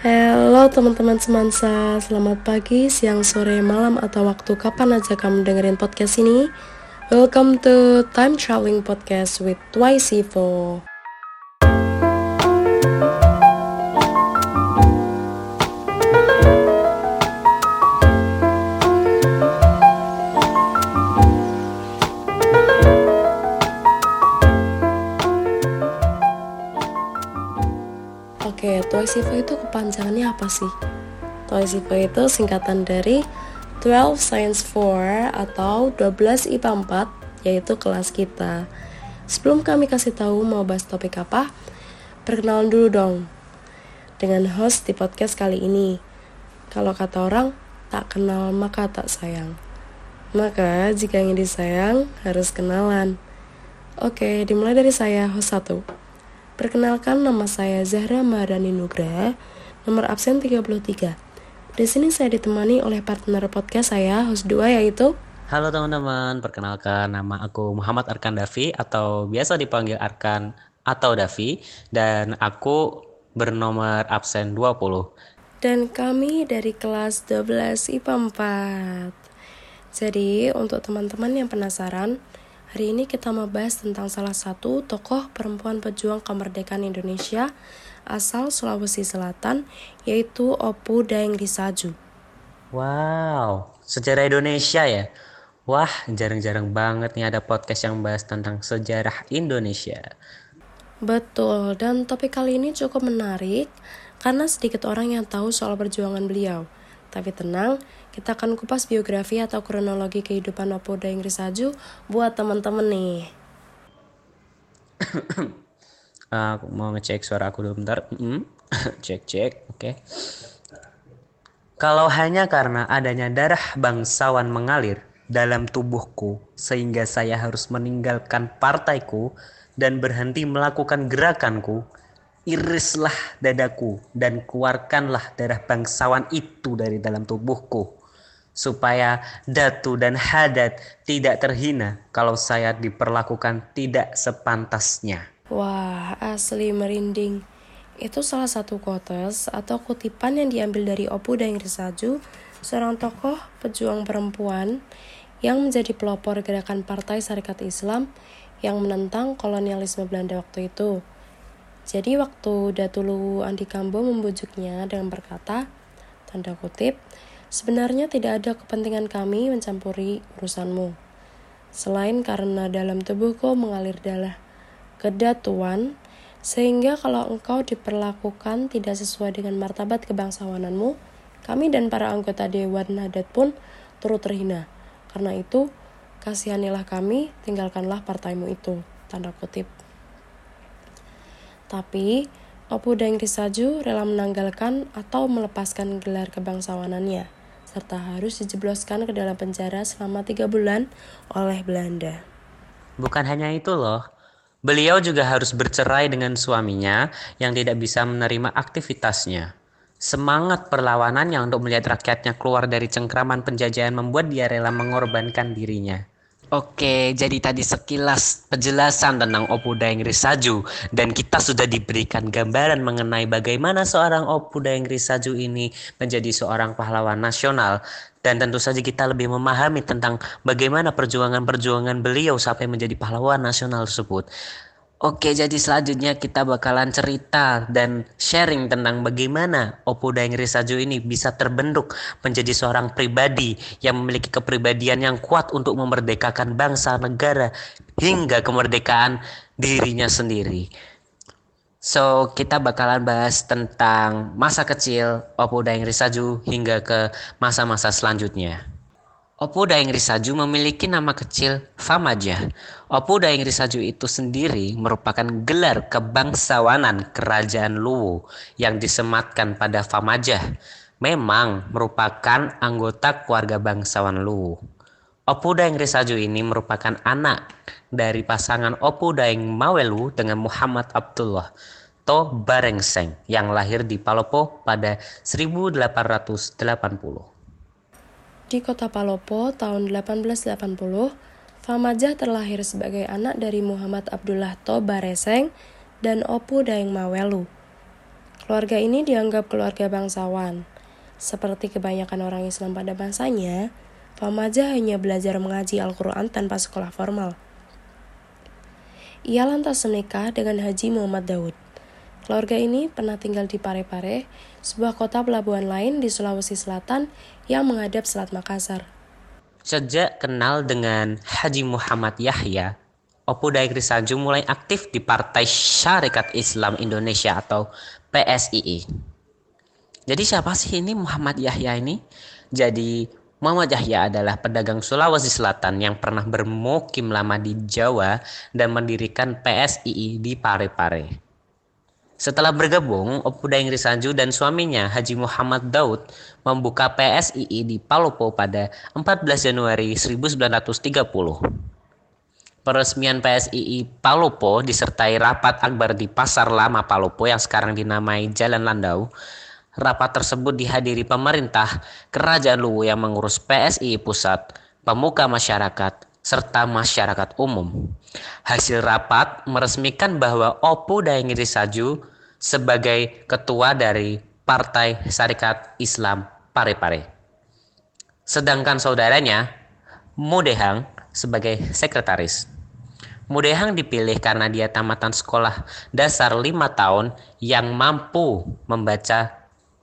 Halo teman-teman semansa, selamat pagi, siang, sore, malam, atau waktu kapan aja kamu dengerin podcast ini. Welcome to Time Traveling Podcast with Twice Evo. Oke, Evo itu kepanjangannya apa sih? Evo itu singkatan dari 12 Science 4 atau 12 IPA 4, yaitu kelas kita. Sebelum kami kasih tahu mau bahas topik apa, perkenalan dulu dong dengan host di podcast kali ini. Kalau kata orang, tak kenal maka tak sayang. Maka jika ingin disayang, harus kenalan. Oke, dimulai dari saya, host 1. Perkenalkan nama saya Zahra Maharani Nugra, nomor absen 33. Di sini saya ditemani oleh partner podcast saya, host 2 yaitu Halo teman-teman, perkenalkan nama aku Muhammad Arkan Davi atau biasa dipanggil Arkan atau Davi dan aku bernomor absen 20. Dan kami dari kelas 12 IPA 4. Jadi, untuk teman-teman yang penasaran, Hari ini kita mau bahas tentang salah satu tokoh perempuan pejuang kemerdekaan Indonesia asal Sulawesi Selatan, yaitu Opu Daeng Risaju. Wow, sejarah Indonesia ya? Wah, jarang-jarang banget nih ada podcast yang bahas tentang sejarah Indonesia. Betul, dan topik kali ini cukup menarik karena sedikit orang yang tahu soal perjuangan beliau. Tapi tenang, kita akan kupas biografi atau kronologi kehidupan Opo Daeng Risaju buat teman-teman nih. aku mau ngecek suara aku dulu bentar. cek cek, oke. Okay. Kalau hanya karena adanya darah bangsawan mengalir dalam tubuhku sehingga saya harus meninggalkan partaiku dan berhenti melakukan gerakanku, irislah dadaku dan keluarkanlah darah bangsawan itu dari dalam tubuhku supaya datu dan hadat tidak terhina kalau saya diperlakukan tidak sepantasnya. Wah, asli merinding. Itu salah satu quotes atau kutipan yang diambil dari Opu Daeng Risaju, seorang tokoh pejuang perempuan yang menjadi pelopor gerakan Partai Syarikat Islam yang menentang kolonialisme Belanda waktu itu. Jadi waktu Datulu Andi Kambo membujuknya dengan berkata, tanda kutip, sebenarnya tidak ada kepentingan kami mencampuri urusanmu. Selain karena dalam tubuhku mengalir darah kedatuan, sehingga kalau engkau diperlakukan tidak sesuai dengan martabat kebangsawananmu, kami dan para anggota Dewan Nadat pun turut terhina. Karena itu, kasihanilah kami, tinggalkanlah partaimu itu. Tanda kutip. Tapi, Opu Daeng Risaju rela menanggalkan atau melepaskan gelar kebangsawanannya, serta harus dijebloskan ke dalam penjara selama tiga bulan oleh Belanda. Bukan hanya itu loh, beliau juga harus bercerai dengan suaminya yang tidak bisa menerima aktivitasnya. Semangat perlawanannya untuk melihat rakyatnya keluar dari cengkraman penjajahan membuat dia rela mengorbankan dirinya. Oke, jadi tadi sekilas penjelasan tentang Opu Daeng Risaju dan kita sudah diberikan gambaran mengenai bagaimana seorang Opu Daeng Risaju ini menjadi seorang pahlawan nasional dan tentu saja kita lebih memahami tentang bagaimana perjuangan-perjuangan beliau sampai menjadi pahlawan nasional tersebut. Oke, jadi selanjutnya kita bakalan cerita dan sharing tentang bagaimana Oppo Daeng Risaju ini bisa terbentuk menjadi seorang pribadi yang memiliki kepribadian yang kuat untuk memerdekakan bangsa negara hingga kemerdekaan dirinya sendiri. So, kita bakalan bahas tentang masa kecil Oppo Daeng Risaju hingga ke masa-masa selanjutnya. Opu Daeng Risaju memiliki nama kecil Famaja. Opu Daeng Risaju itu sendiri merupakan gelar kebangsawanan kerajaan Luwu yang disematkan pada Famaja. Memang merupakan anggota keluarga bangsawan Luwu. Opu Daeng Risaju ini merupakan anak dari pasangan Opu Daeng Mawelu dengan Muhammad Abdullah To Barengseng yang lahir di Palopo pada 1880. Di kota Palopo tahun 1880, Famajah terlahir sebagai anak dari Muhammad Abdullah To Bareseng dan Opu Daeng Mawelu. Keluarga ini dianggap keluarga bangsawan. Seperti kebanyakan orang Islam pada masanya, Tuan Majah hanya belajar mengaji Al-Quran tanpa sekolah formal. Ia lantas menikah dengan Haji Muhammad Daud. Keluarga ini pernah tinggal di Parepare, sebuah kota pelabuhan lain di Sulawesi Selatan yang menghadap Selat Makassar. Sejak kenal dengan Haji Muhammad Yahya, Opo Daikri Sanju mulai aktif di Partai Syarikat Islam Indonesia atau PSII. Jadi siapa sih ini Muhammad Yahya ini? Jadi Muhammad Yahya adalah pedagang Sulawesi Selatan yang pernah bermukim lama di Jawa dan mendirikan PSII di Parepare. Setelah bergabung, Opuda Inggris Sanju dan suaminya Haji Muhammad Daud membuka PSII di Palopo pada 14 Januari 1930. Peresmian PSII Palopo disertai rapat akbar di Pasar Lama Palopo yang sekarang dinamai Jalan Landau Rapat tersebut dihadiri pemerintah, kerajaan Luwu yang mengurus PSI pusat, pemuka masyarakat, serta masyarakat umum. Hasil rapat meresmikan bahwa Opu Daengiri Saju sebagai ketua dari Partai Syarikat Islam Parepare. Sedangkan saudaranya, Mudehang, sebagai sekretaris. Mudehang dipilih karena dia tamatan sekolah dasar lima tahun yang mampu membaca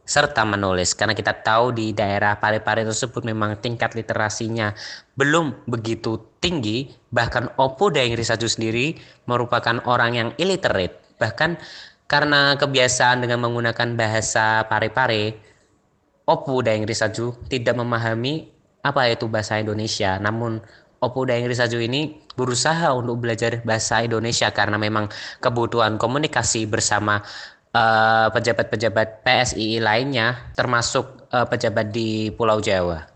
serta menulis. Karena kita tahu di daerah Parepare tersebut memang tingkat literasinya belum begitu tinggi. Bahkan Opo Daeng Risaju sendiri merupakan orang yang illiterate. Bahkan karena kebiasaan dengan menggunakan bahasa Parepare Opo Daeng Risaju tidak memahami apa itu bahasa Indonesia. Namun Opo Daeng Risaju ini berusaha untuk belajar bahasa Indonesia karena memang kebutuhan komunikasi bersama pejabat-pejabat uh, PSII lainnya, termasuk uh, pejabat di Pulau Jawa.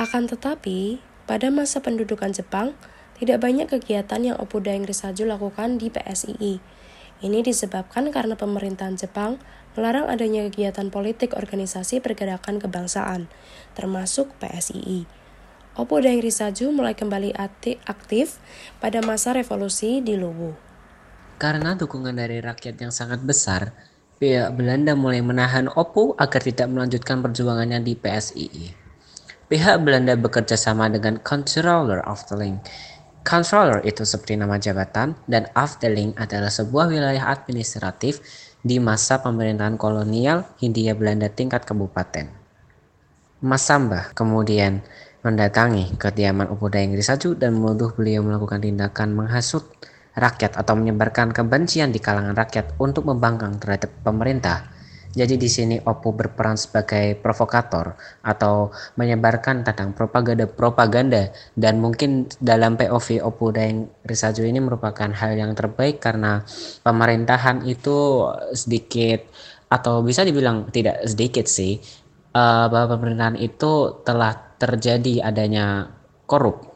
Akan tetapi, pada masa pendudukan Jepang, tidak banyak kegiatan yang Opo Daeng Risaju lakukan di PSII. Ini disebabkan karena pemerintahan Jepang melarang adanya kegiatan politik organisasi pergerakan kebangsaan, termasuk PSII. Opo Daeng Risaju mulai kembali aktif pada masa revolusi di Luwu. Karena dukungan dari rakyat yang sangat besar, pihak Belanda mulai menahan Oppo agar tidak melanjutkan perjuangannya di PSII. Pihak Belanda bekerja sama dengan Controller of the Link. Controller itu seperti nama jabatan dan Afdeling adalah sebuah wilayah administratif di masa pemerintahan kolonial Hindia Belanda tingkat kabupaten. Mas Samba kemudian mendatangi kediaman Upuda Inggris Saju dan menuduh beliau melakukan tindakan menghasut rakyat atau menyebarkan kebencian di kalangan rakyat untuk membangkang terhadap pemerintah. Jadi di sini Oppo berperan sebagai provokator atau menyebarkan tentang propaganda-propaganda dan mungkin dalam POV Oppo dan Risaju ini merupakan hal yang terbaik karena pemerintahan itu sedikit atau bisa dibilang tidak sedikit sih uh, bahwa pemerintahan itu telah terjadi adanya korup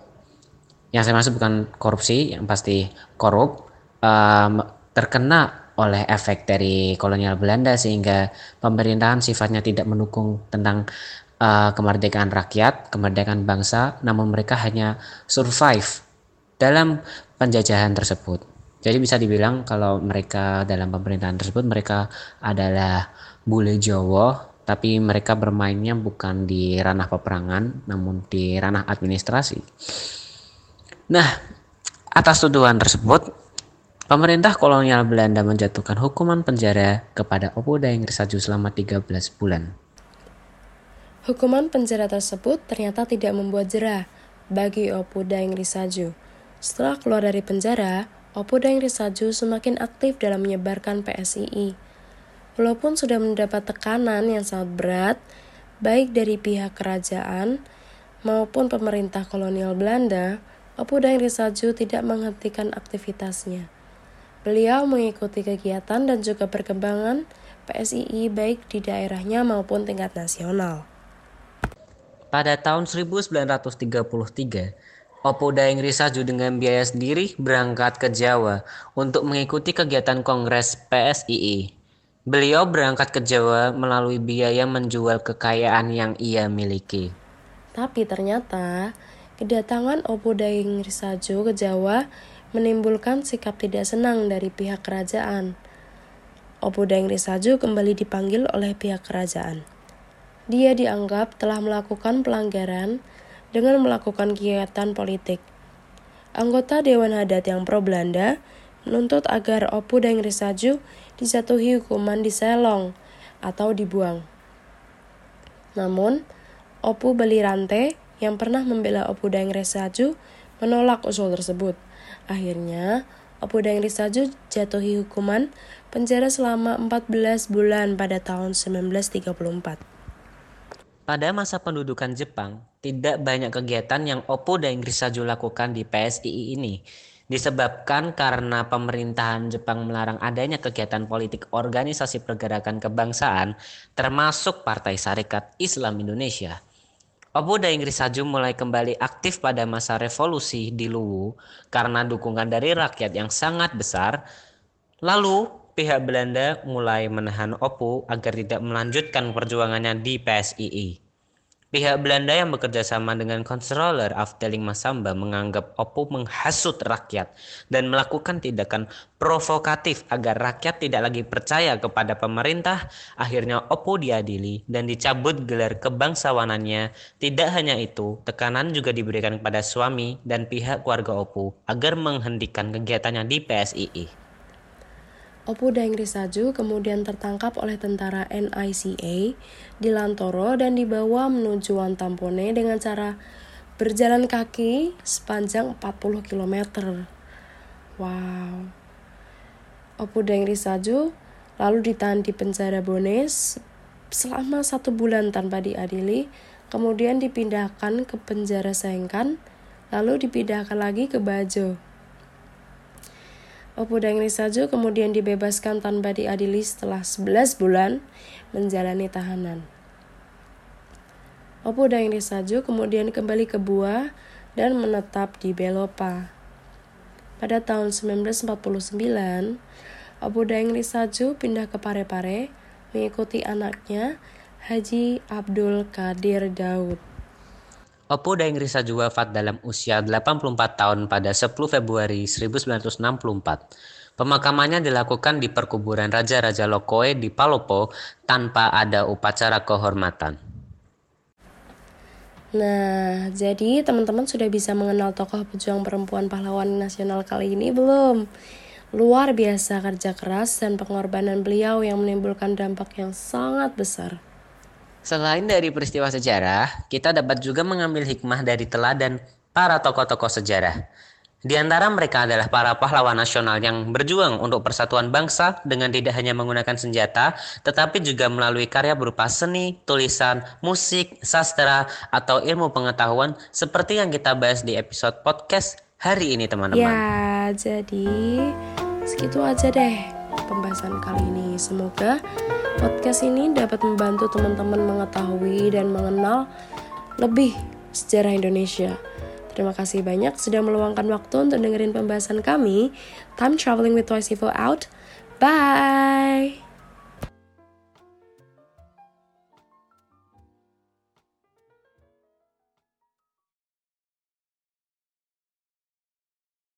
yang saya maksud bukan korupsi yang pasti korup um, terkena oleh efek dari kolonial Belanda sehingga pemerintahan sifatnya tidak mendukung tentang uh, kemerdekaan rakyat, kemerdekaan bangsa, namun mereka hanya survive dalam penjajahan tersebut. Jadi bisa dibilang kalau mereka dalam pemerintahan tersebut mereka adalah bule Jawa, tapi mereka bermainnya bukan di ranah peperangan, namun di ranah administrasi. Nah, atas tuduhan tersebut, pemerintah kolonial Belanda menjatuhkan hukuman penjara kepada Opo Daeng Risaju selama 13 bulan. Hukuman penjara tersebut ternyata tidak membuat jerah bagi Opo Daeng Risaju. Setelah keluar dari penjara, Opo Daeng Risaju semakin aktif dalam menyebarkan PSII. Walaupun sudah mendapat tekanan yang sangat berat, baik dari pihak kerajaan maupun pemerintah kolonial Belanda, Daeng Risaju tidak menghentikan aktivitasnya. Beliau mengikuti kegiatan dan juga perkembangan PSII baik di daerahnya maupun tingkat nasional. Pada tahun 1933, Opo Daeng Risaju dengan biaya sendiri berangkat ke Jawa untuk mengikuti kegiatan Kongres PSII. Beliau berangkat ke Jawa melalui biaya menjual kekayaan yang ia miliki. Tapi ternyata Kedatangan Opo Daeng Risaju ke Jawa menimbulkan sikap tidak senang dari pihak kerajaan. Opu Daeng Risaju kembali dipanggil oleh pihak kerajaan. Dia dianggap telah melakukan pelanggaran dengan melakukan kegiatan politik. Anggota Dewan Adat yang pro Belanda menuntut agar Opu Daeng Risaju dijatuhi hukuman di Selong atau dibuang. Namun, Opu Belirante yang pernah membela Opu Daeng Risaju menolak usul tersebut. Akhirnya, Opu Daeng Risaju jatuhi hukuman penjara selama 14 bulan pada tahun 1934. Pada masa pendudukan Jepang, tidak banyak kegiatan yang Opu Daeng Risaju lakukan di PSII ini. Disebabkan karena pemerintahan Jepang melarang adanya kegiatan politik organisasi pergerakan kebangsaan, termasuk Partai Sarekat Islam Indonesia. Pemuda Inggris Saju mulai kembali aktif pada masa revolusi di Luwu karena dukungan dari rakyat yang sangat besar. Lalu pihak Belanda mulai menahan Opu agar tidak melanjutkan perjuangannya di PSII. Pihak Belanda yang bekerja sama dengan Controller Afdeling Masamba menganggap Oppo menghasut rakyat dan melakukan tindakan provokatif agar rakyat tidak lagi percaya kepada pemerintah. Akhirnya Oppo diadili dan dicabut gelar kebangsawanannya. Tidak hanya itu, tekanan juga diberikan kepada suami dan pihak keluarga Oppo agar menghentikan kegiatannya di PSII. Opu Daeng Risaju kemudian tertangkap oleh tentara NICA di Lantoro dan dibawa menuju Wantampone dengan cara berjalan kaki sepanjang 40 km. Wow. Opu Daeng Risaju lalu ditahan di penjara Bones selama satu bulan tanpa diadili, kemudian dipindahkan ke penjara Sengkan, lalu dipindahkan lagi ke Bajo. Opu Daeng Risaju kemudian dibebaskan tanpa diadili setelah 11 bulan menjalani tahanan. Opu Daeng Risaju kemudian kembali ke Buah dan menetap di Belopa. Pada tahun 1949, Opu Daeng Risaju pindah ke Parepare mengikuti anaknya Haji Abdul Kadir Daud. Oppo Daeng Risaju wafat dalam usia 84 tahun pada 10 Februari 1964. Pemakamannya dilakukan di perkuburan Raja-Raja Lokoe di Palopo tanpa ada upacara kehormatan. Nah, jadi teman-teman sudah bisa mengenal tokoh pejuang perempuan pahlawan nasional kali ini belum? Luar biasa kerja keras dan pengorbanan beliau yang menimbulkan dampak yang sangat besar. Selain dari peristiwa sejarah, kita dapat juga mengambil hikmah dari teladan para tokoh-tokoh sejarah. Di antara mereka adalah para pahlawan nasional yang berjuang untuk persatuan bangsa dengan tidak hanya menggunakan senjata, tetapi juga melalui karya berupa seni, tulisan, musik, sastra, atau ilmu pengetahuan seperti yang kita bahas di episode podcast hari ini teman-teman. Ya, jadi segitu aja deh pembahasan kali ini. Semoga Podcast ini dapat membantu teman-teman mengetahui dan mengenal lebih sejarah Indonesia. Terima kasih banyak sudah meluangkan waktu untuk dengerin pembahasan kami. Time traveling with Twice Evil out. Bye.